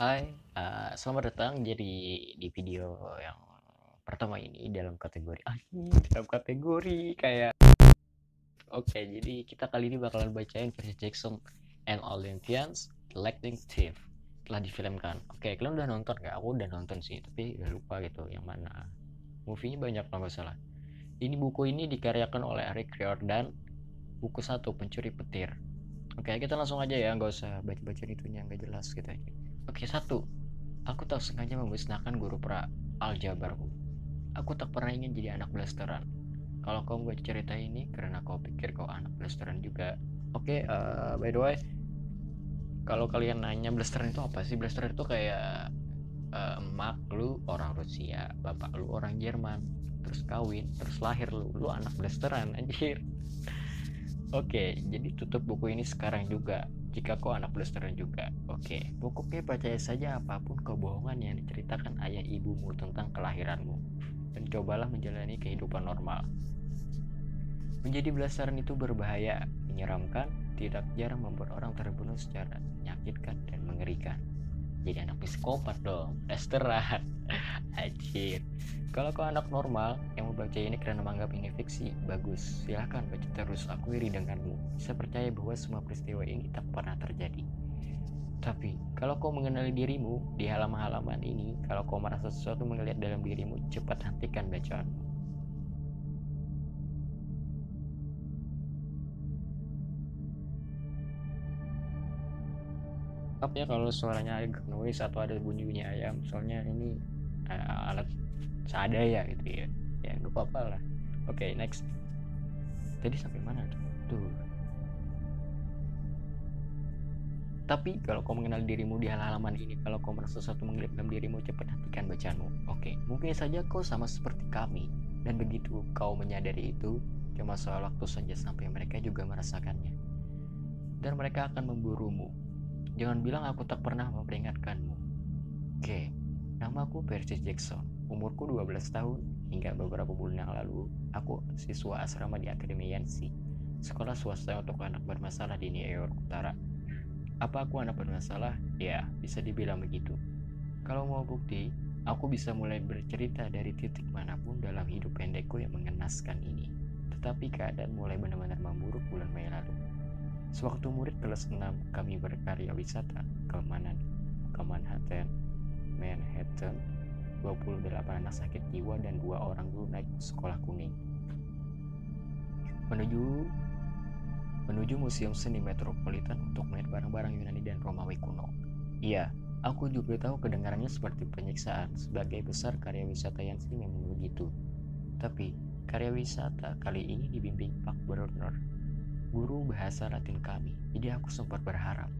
Hai, uh, selamat datang jadi di video yang pertama ini dalam kategori ah dalam kategori kayak Oke, okay, jadi kita kali ini bakalan bacain versi Jackson and Olympians Lightning Thief telah difilmkan. Oke, okay, kalian udah nonton gak? Aku udah nonton sih, tapi udah lupa gitu yang mana. Movie-nya banyak kalau nggak salah. Ini buku ini dikaryakan oleh Eric Riordan. Buku satu Pencuri Petir. Oke, okay, kita langsung aja ya, nggak usah baca-baca itunya nggak jelas gitu aja. Oke, satu. Aku tak sengaja memusnahkan guru pra aljabarku. Aku tak pernah ingin jadi anak blasteran. Kalau kau buat cerita ini karena kau pikir kau anak blasteran juga. Oke, uh, by the way, kalau kalian nanya blasteran itu apa sih? Blasteran itu kayak uh, emak lu orang Rusia, bapak lu orang Jerman, terus kawin, terus lahir lu, lu anak blasteran anjir. Oke, jadi tutup buku ini sekarang juga jika kau anak blasteran juga. Oke, pokoknya percaya saja apa pun kebohongan yang diceritakan ayah ibumu tentang kelahiranmu. Dan cobalah menjalani kehidupan normal. Menjadi blasteran itu berbahaya, menyeramkan, tidak jarang membuat orang terbunuh secara menyakitkan dan mengerikan. Jadi anak psikopat dong, blasteran. Anjir. Kalau kau anak normal yang membaca ini karena menganggap ini fiksi, bagus. Silahkan baca terus, aku iri denganmu. Bisa percaya bahwa semua peristiwa ini tak pernah terjadi. Tapi, kalau kau mengenali dirimu di halaman-halaman ini, kalau kau merasa sesuatu melihat dalam dirimu, cepat hentikan bacaanmu. Maaf ya kalau suaranya agak noise atau ada bunyi-bunyi ayam, soalnya ini uh, alat seadanya gitu ya. Ya nggak apa-apa lah. Oke okay, next. Tadi sampai mana tuh? Tapi kalau kau mengenal dirimu di halaman ini kalau kau merasa sesuatu menggeliat dalam dirimu cepat hentikan bacaanmu. Oke okay. mungkin saja kau sama seperti kami. Dan begitu kau menyadari itu cuma soal waktu saja sampai mereka juga merasakannya. Dan mereka akan memburumu jangan bilang aku tak pernah memperingatkanmu oke namaku Percy Jackson Umurku 12 tahun, hingga beberapa bulan yang lalu, aku siswa asrama di Akademi Yansi, sekolah swasta untuk anak bermasalah di New York Utara. Apa aku anak bermasalah? Ya, bisa dibilang begitu. Kalau mau bukti, aku bisa mulai bercerita dari titik mana pun dalam hidup pendekku yang mengenaskan ini. Tetapi keadaan mulai benar-benar memburuk bulan Mei lalu. Sewaktu murid kelas 6, kami berkarya wisata ke Manan, ke Manhattan, Manhattan, 28 anak sakit jiwa dan dua orang guru naik sekolah kuning. Menuju menuju Museum Seni Metropolitan untuk melihat barang-barang Yunani dan Romawi kuno. Iya, aku juga tahu kedengarannya seperti penyiksaan. Sebagai besar karya wisata yang sih memang begitu. Tapi, karya wisata kali ini dibimbing Pak Brunner, guru bahasa Latin kami. Jadi aku sempat berharap.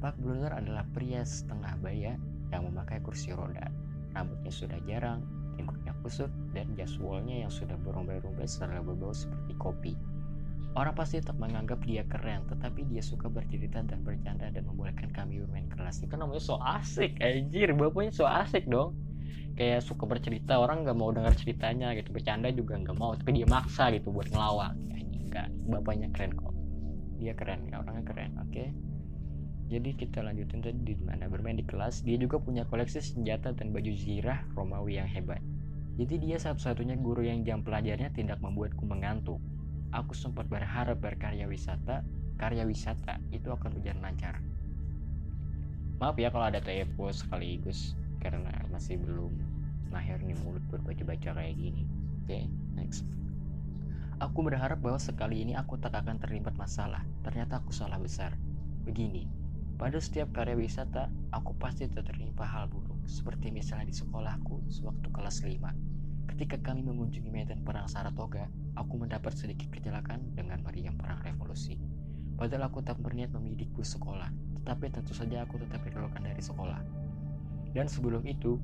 Pak Brunner adalah pria setengah baya yang memakai kursi roda rambutnya sudah jarang, jenggotnya kusut, dan jaswalnya yang sudah berumbai-rumbai serta berbau seperti kopi. Orang pasti tak menganggap dia keren, tetapi dia suka bercerita dan bercanda dan membolehkan kami bermain kelas. Itu namanya so asik, anjir, bapaknya so asik dong. Kayak suka bercerita, orang nggak mau dengar ceritanya gitu, bercanda juga nggak mau, tapi dia maksa gitu buat ngelawak. Ini enggak, bapaknya keren kok. Dia keren, ya, orangnya keren, oke. Okay? jadi kita lanjutin tadi di mana bermain di kelas. Dia juga punya koleksi senjata dan baju zirah Romawi yang hebat. Jadi dia satu-satunya guru yang jam pelajarnya tidak membuatku mengantuk. Aku sempat berharap berkarya wisata karya wisata itu akan berjalan lancar. Maaf ya kalau ada typo sekaligus karena masih belum lahir nih mulut buat baca-baca kayak gini. Oke okay, next Aku berharap bahwa sekali ini aku tak akan terlibat masalah. Ternyata aku salah besar. Begini, pada setiap karya wisata, aku pasti tertimpa hal buruk, seperti misalnya di sekolahku sewaktu kelas 5. Ketika kami mengunjungi medan perang Saratoga, aku mendapat sedikit kecelakaan dengan meriam perang revolusi. Padahal aku tak berniat membidik bus sekolah, tetapi tentu saja aku tetap dikeluarkan dari sekolah. Dan sebelum itu,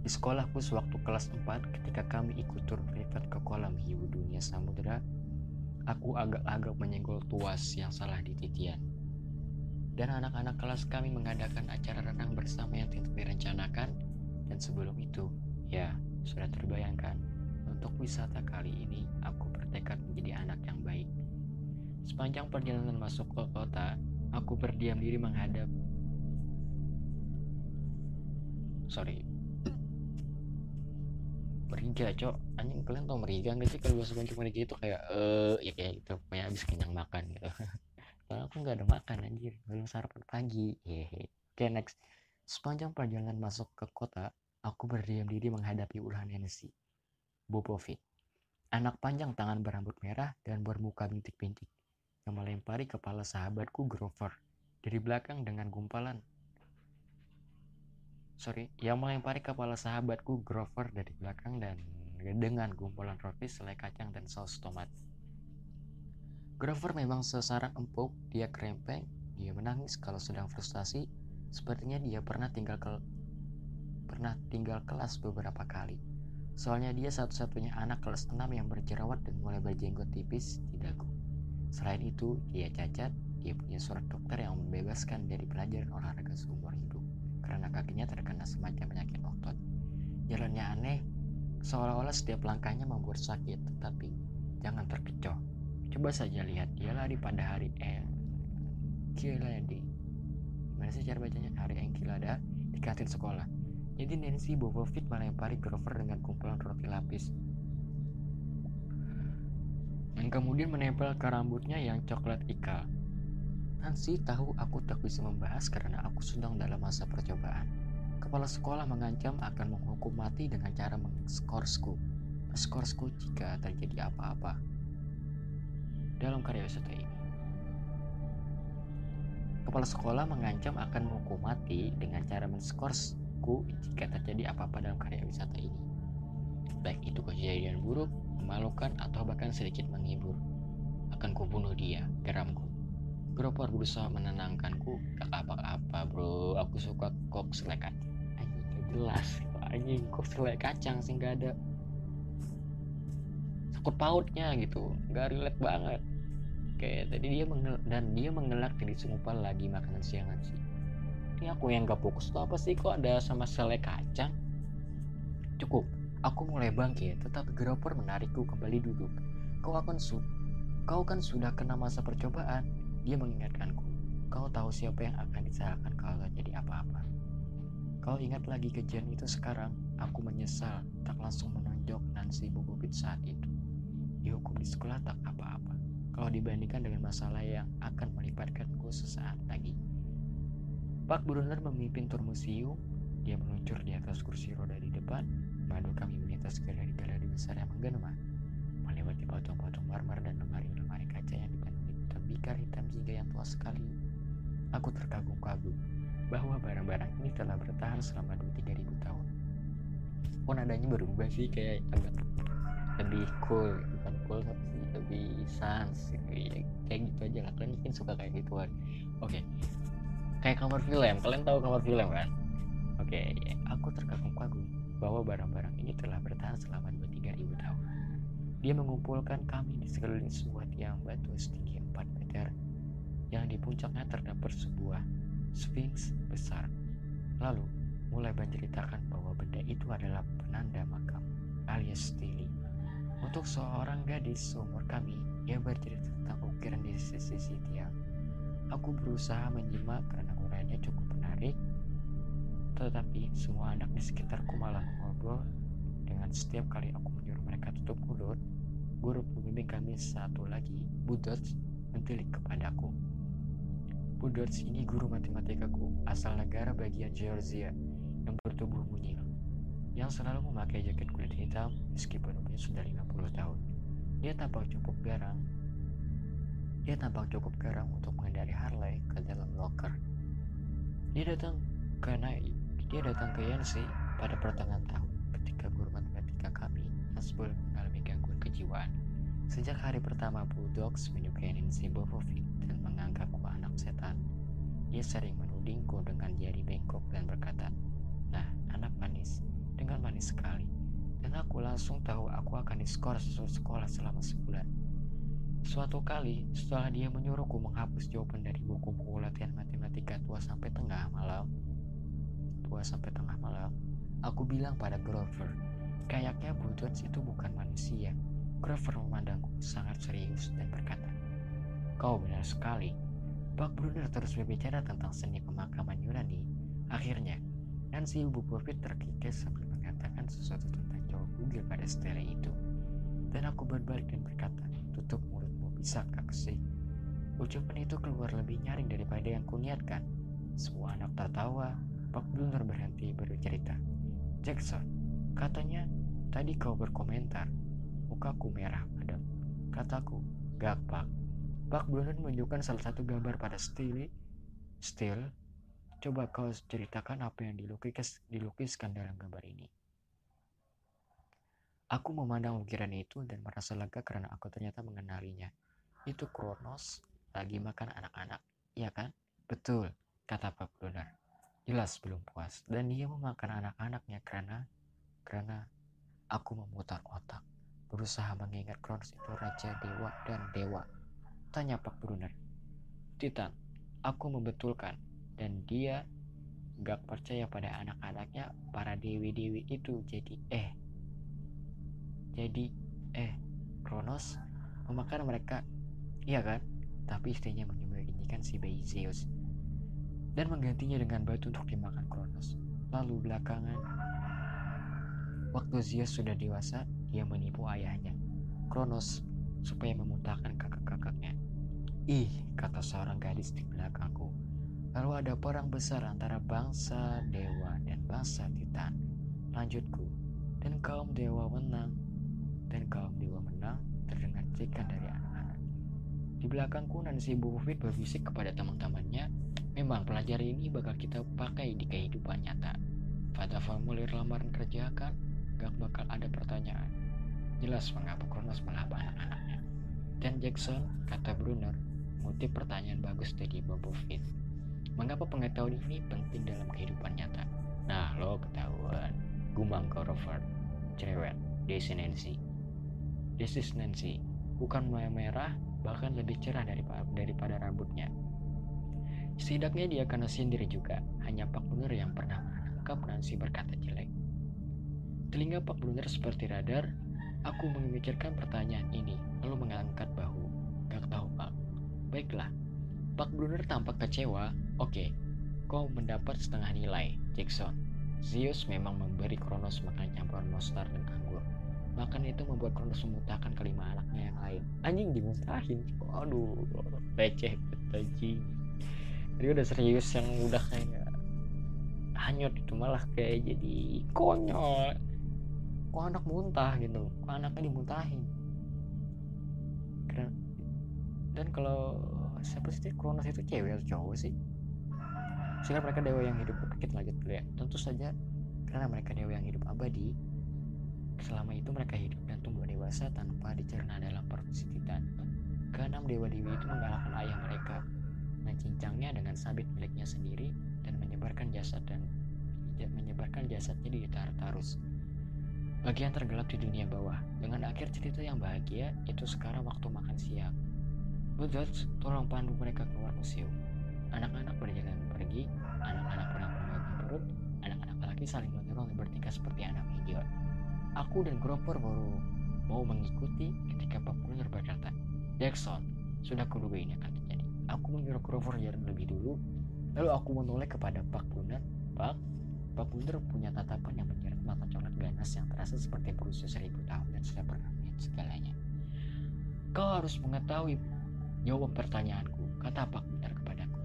di sekolahku sewaktu kelas 4 ketika kami ikut tur privat ke kolam hiu dunia samudera, aku agak-agak menyenggol tuas yang salah di titian. Dan anak-anak kelas kami mengadakan acara renang bersama yang tidak direncanakan. Dan sebelum itu ya sudah terbayangkan untuk wisata kali ini aku bertekad menjadi anak yang baik. Sepanjang perjalanan masuk ke kota aku berdiam diri menghadap sorry meriga cok. Anjing kalian tau meriga nggak sih? Kalau bahasa Bandung meriga itu kayak eh ya kayak gitu. Pokoknya habis kenyang makan gitu. Soalnya aku nggak ada makan anjir. Belum sarapan pagi. Hehe. Oke okay, next. Sepanjang perjalanan masuk ke kota aku berdiam diri menghadapi ulah Nancy Bobovic anak panjang tangan berambut merah dan bermuka bintik-bintik. Yang melempari kepala sahabatku Grover. Dari belakang dengan gumpalan sorry, yang melempari kepala sahabatku Grover dari belakang dan dengan gumpalan roti selai kacang dan saus tomat. Grover memang sesaran empuk, dia kerempeng, dia menangis kalau sedang frustasi, sepertinya dia pernah tinggal ke pernah tinggal kelas beberapa kali. Soalnya dia satu-satunya anak kelas 6 yang berjerawat dan mulai berjenggot tipis di dagu. Selain itu, dia cacat, dia punya surat dokter yang membebaskan dari pelajaran olahraga seumur hidup karena kakinya terkena semacam penyakit otot. Jalannya aneh, seolah-olah setiap langkahnya membuat sakit, tetapi jangan terkecoh. Coba saja lihat dia lari pada hari Enkilada. Gimana sih cara bacanya? Hari Enkilada di kantin sekolah. Jadi Nancy Bobovit melempari Grover dengan kumpulan roti lapis. Dan kemudian menempel ke rambutnya yang coklat ikal. Nancy tahu aku tak bisa membahas karena aku sedang dalam masa percobaan. Kepala sekolah mengancam akan menghukum mati dengan cara mengskorsku. Skorsku jika terjadi apa-apa. Dalam karya wisata ini. Kepala sekolah mengancam akan menghukum mati dengan cara menskorsku jika terjadi apa-apa dalam karya wisata ini. Baik itu kejadian buruk, memalukan, atau bahkan sedikit menghibur. Akan kubunuh dia, geramku. Grover berusaha menenangkanku. Gak apa-apa bro. Aku suka kok selai kacang anjing jelas. Anjing kok selai kacang sih gak ada. Sakut pautnya gitu. Gak relate banget. Oke, tadi dia mengel dan dia mengelak dari sengupal lagi makanan siangan sih. Ini aku yang gak fokus tuh apa sih? Kok ada sama selai kacang? Cukup. Aku mulai bangkit tetapi Grover menarikku kembali duduk. Kau akan su kau kan sudah kena masa percobaan dia mengingatkanku, kau tahu siapa yang akan disalahkan kalau terjadi apa-apa. Kau ingat lagi kejadian itu sekarang, aku menyesal tak langsung menonjok Nancy Bububit saat itu. Dihukum di sekolah tak apa-apa, kalau dibandingkan dengan masalah yang akan melibatkanku sesaat lagi. Pak Brunner memimpin tur museum, dia meluncur di atas kursi roda di depan, madu kami melintas galeri-galeri besar yang menggema, melewati patung-patung marmer dan tembikar hitam jingga yang tua sekali. Aku terkagum-kagum bahwa barang-barang ini telah bertahan selama 2-3 ribu tahun. Oh nadanya berubah sih kayak agak lebih cool, bukan cool tapi lebih sans kayak, kayak gitu aja lah. Kalian mungkin suka kayak gituan. Oke, okay. kayak kamar film. Kalian tahu kamar film kan? Oke, okay. aku terkagum-kagum bahwa barang-barang ini telah bertahan selama 2-3 ribu tahun. Dia mengumpulkan kami di sekeliling sebuah tiang batu setinggi 4 meter yang di puncaknya terdapat sebuah sphinx besar. Lalu mulai menceritakan bahwa benda itu adalah penanda makam alias stili. Untuk seorang gadis seumur kami, ia bercerita tentang ukiran di sisi tiang. Aku berusaha menyimak karena uraiannya cukup menarik, tetapi semua anak di sekitarku malah mengobrol dengan setiap kali aku menyuruh mereka tutup mulut. Guru pembimbing kami satu lagi, Budot, mendelik kepadaku. Budot ini guru matematikaku asal negara bagian Georgia yang bertubuh mungil, yang selalu memakai jaket kulit hitam meskipun umurnya sudah 50 tahun. Dia tampak cukup garang. Dia tampak cukup garang untuk mengendari Harley ke dalam locker. Dia datang karena dia datang ke Yancy pada pertengahan tahun ketika guru matematika kami Hasbul mengalami gangguan kejiwaan. Sejak hari pertama Bulldogs menyukai Nancy Bovovic dan menganggapku anak setan, ia sering menudingku dengan jari bengkok dan berkata, Nah, anak manis, dengan manis sekali. Dan aku langsung tahu aku akan diskor sekolah selama sebulan. Suatu kali, setelah dia menyuruhku menghapus jawaban dari buku-buku latihan matematika tua sampai tengah malam, tua sampai tengah malam, aku bilang pada Grover, kayaknya Bulldogs itu bukan manusia, Grover memandangku sangat serius dan berkata, Kau benar sekali. Pak Brunner terus berbicara tentang seni pemakaman Yunani. Akhirnya, si ibu Purfit terkikis sambil mengatakan sesuatu tentang cowok bugil pada stele itu. Dan aku berbalik dan berkata, tutup mulutmu bisa kak sih? Ucapan itu keluar lebih nyaring daripada yang kuniatkan. Semua anak tertawa, Pak Blunder berhenti bercerita. Jackson, katanya tadi kau berkomentar. Mukaku merah padam. Kataku, gak Pak. Pak Blunder menunjukkan salah satu gambar pada Steele. Still, coba kau ceritakan apa yang dilukis, dilukiskan dalam gambar ini. Aku memandang ukiran itu dan merasa lega karena aku ternyata mengenalinya. Itu Kronos, lagi makan anak-anak, iya kan? Betul, kata Pak Brunner. Jelas belum puas, dan dia memakan anak-anaknya karena karena aku memutar otak, berusaha mengingat Kronos itu raja dewa dan dewa. Tanya Pak Brunner. Titan, aku membetulkan, dan dia gak percaya pada anak-anaknya para dewi-dewi itu jadi eh jadi eh Kronos memakan mereka iya kan tapi istrinya menyembunyikan si bayi Zeus dan menggantinya dengan batu untuk dimakan Kronos. Lalu belakangan, waktu Zeus sudah dewasa, dia menipu ayahnya, Kronos, supaya memuntahkan kakak-kakaknya. Ih, kata seorang gadis di belakangku. Lalu ada perang besar antara bangsa dewa dan bangsa titan. Lanjutku, dan kaum dewa menang. Dan kaum dewa menang terdengar cikan dari anak di belakangku Ibu Mufid berbisik kepada teman-temannya, memang pelajaran ini bakal kita pakai di kehidupan nyata. Pada formulir lamaran kerja kan, gak bakal ada pertanyaan. Jelas mengapa Kronos melabang anak-anaknya. Dan Jackson, kata Brunner, mengutip pertanyaan bagus dari Bob Fit. Mengapa pengetahuan ini penting dalam kehidupan nyata? Nah, lo ketahuan. Gumang Corover, cerewet, Desi Nancy. Is Nancy, bukan merah bahkan lebih cerah daripada, daripada rambutnya. Setidaknya dia kena sindir juga, hanya Pak Blunder yang pernah menangkap Nancy berkata jelek. Telinga Pak Blunder seperti radar, aku memikirkan pertanyaan ini, lalu mengangkat bahu. Gak tahu Pak. Baiklah, Pak Blunder tampak kecewa. Oke, kau mendapat setengah nilai, Jackson. Zeus memang memberi Kronos makan campuran mostar dan anggur. Makan itu membuat Kronos memuntahkan kelima anaknya yang lain. Anjing dimuntahin. Aduh, receh anjing. Jadi udah serius yang udah kayak hanyut itu malah kayak jadi konyol. Kok anak muntah gitu? Kok anaknya dimuntahin? Dan kalau siapa sih Kronos itu cewek atau cowok sih? Sehingga mereka dewa yang hidup kita lanjut dulu ya. Tentu saja karena mereka dewa yang hidup abadi, Selama itu mereka hidup dan tumbuh dewasa tanpa dicerna dalam perkusi titan. Keenam dewa dewi itu mengalahkan ayah mereka, mencincangnya dengan sabit miliknya sendiri dan menyebarkan jasad dan menyebarkan jasadnya di Tartarus. Bagian tergelap di dunia bawah, dengan akhir cerita yang bahagia itu sekarang waktu makan siang. Budot, tolong pandu mereka keluar museum. Anak-anak berjalan pergi, anak-anak pernah membagi perut, anak-anak laki saling mendorong dan bertingkah seperti anak idiot. Aku dan Grover baru mau mengikuti ketika Pak Bruner berkata, Jackson, sudah kuduga ini akan terjadi. Aku menyuruh Grover jalan lebih dulu, lalu aku menoleh kepada Pak Bruner. Pak, Pak Bruner punya tatapan yang menyeret mata coklat ganas yang terasa seperti berusia seribu tahun dan sudah pernah melihat segalanya. Kau harus mengetahui jawab pertanyaanku, kata Pak Bruner kepadaku.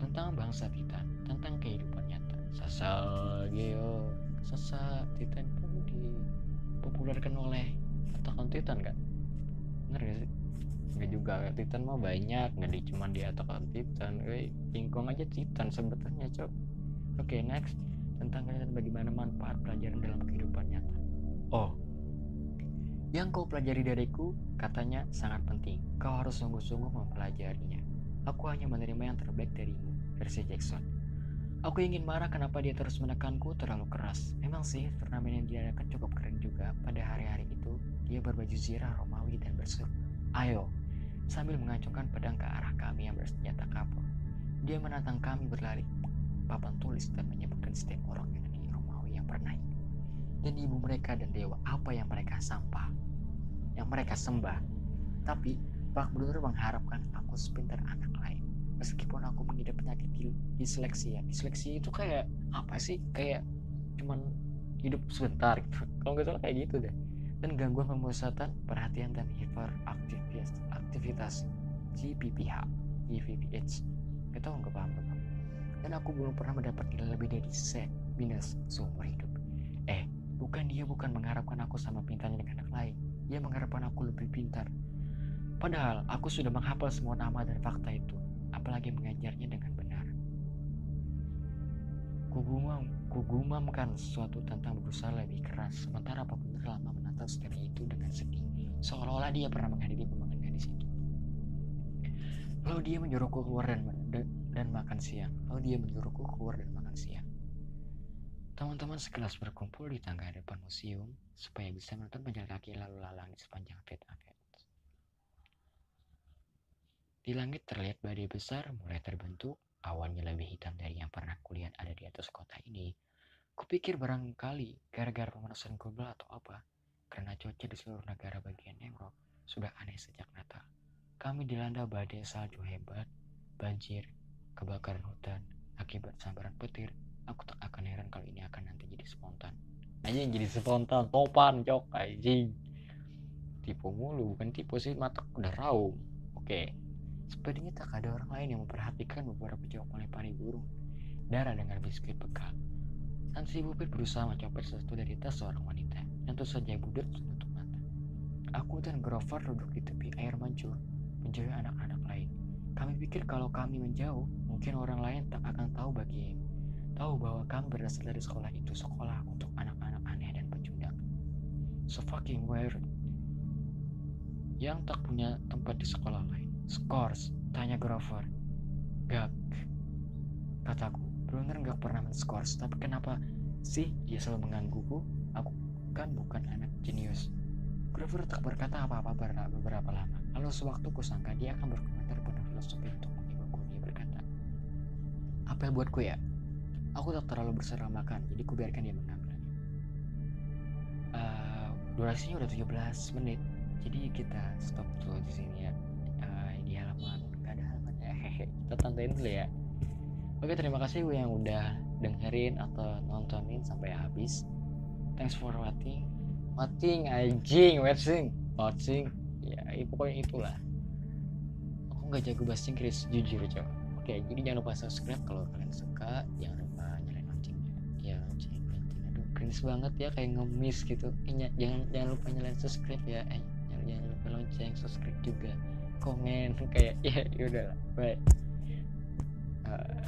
Tentang bangsa Titan, tentang kehidupan nyata. Sasageo, Sasa Titan dipopulerkan oleh Attack on Titan kan? Bener gak sih? Gak juga. Titan mah banyak nggak di cuma di Attack on Titan. Eh Kingkong aja Titan sebetulnya cok oke okay, next tentang bagaimana manfaat pelajaran dalam kehidupan nyata oh yang kau pelajari dariku katanya sangat penting kau harus sungguh-sungguh mempelajarinya aku hanya menerima yang terbaik darimu versi Jackson Aku ingin marah kenapa dia terus menekanku terlalu keras. Memang sih, turnamen yang diadakan cukup keren juga. Pada hari-hari itu, dia berbaju zirah Romawi dan berseru, Ayo, sambil mengancungkan pedang ke arah kami yang bersenjata kapur. Dia menantang kami berlari. Papan tulis dan menyebutkan setiap orang yang ini Romawi yang pernah hidup. Dan ibu mereka dan dewa apa yang mereka sampah. Yang mereka sembah. Tapi, Pak Bruder mengharapkan aku sepintar anak lain meskipun aku mengidap penyakit disleksia disleksia itu kayak apa sih kayak cuman hidup sebentar gitu kalau nggak salah kayak gitu deh dan gangguan pemusatan perhatian dan hiperaktivitas aktivitas GPPH GVPH kita nggak paham nggak dan aku belum pernah mendapat nilai lebih dari C minus seumur hidup eh bukan dia bukan mengharapkan aku sama pintarnya dengan anak lain dia mengharapkan aku lebih pintar padahal aku sudah menghafal semua nama dan fakta itu apalagi mengajarnya dengan benar. Kugumam, kugumamkan sesuatu tentang berusaha lebih keras, sementara apa pun lama menatap studi itu dengan sedih, seolah-olah dia pernah menghadiri pembangunan di situ. Lalu dia menyuruhku keluar dan, dan makan siang. Lalu dia menyuruhku keluar dan makan siang. Teman-teman sekelas berkumpul di tangga depan museum supaya bisa menonton penjalan kaki lalu lalang di sepanjang Fifth Avenue. Di langit terlihat badai besar mulai terbentuk, awannya lebih hitam dari yang pernah kulihat ada di atas kota ini. Kupikir barangkali gara-gara pemanasan global atau apa, karena cuaca di seluruh negara bagian Eropa sudah aneh sejak Natal. Kami dilanda badai salju hebat, banjir, kebakaran hutan, akibat sambaran petir. Aku tak akan heran kalau ini akan nanti jadi spontan. Aja jadi spontan, topan, cok, anjing. Tipu mulu, bukan tipu sih, mata udah raum. Oke. Sepertinya tak ada orang lain yang memperhatikan beberapa jauh melepari burung. Darah dengan biskuit bekal. Dan si Bupit berusaha mencopet sesuatu dari tas seorang wanita. Dan tentu saja budut menutup mata. Aku dan Grover duduk di tepi air mancur, menjauhi anak-anak. Kami pikir kalau kami menjauh, mungkin orang lain tak akan tahu bagi tahu bahwa kami berasal dari sekolah itu sekolah untuk anak-anak aneh dan pecundang. So fucking weird. Yang tak punya tempat di sekolah lain. Scores, tanya Grover. Gak, kataku. Brunner gak pernah men-scores, tapi kenapa sih dia selalu menggangguku? Aku kan bukan anak jenius. Grover tak berkata apa-apa beberapa lama. Lalu sewaktu kusangka dia akan berkomentar pada filosofi untuk menghiburku. Dia berkata, Apel buatku ya? Aku tak terlalu berserah makan, jadi kubiarkan dia mengambilnya. Uh, durasinya udah 17 menit, jadi kita stop dulu di sini ya kita tantangin dulu ya oke terima kasih yang udah dengerin atau nontonin sampai habis thanks for watching watching anjing watching watching ya pokoknya itulah aku nggak jago bahasa Inggris jujur coba oke jadi jangan lupa subscribe kalau kalian suka. Jangan lupa nyalain loncengnya. Ya lonceng lonceng aduh cringe banget ya kayak ngemis gitu. Eh, jangan jangan lupa nyalain subscribe ya. Eh jangan lupa lonceng subscribe juga. Komen kayak ya yaudah lah bye. Uh,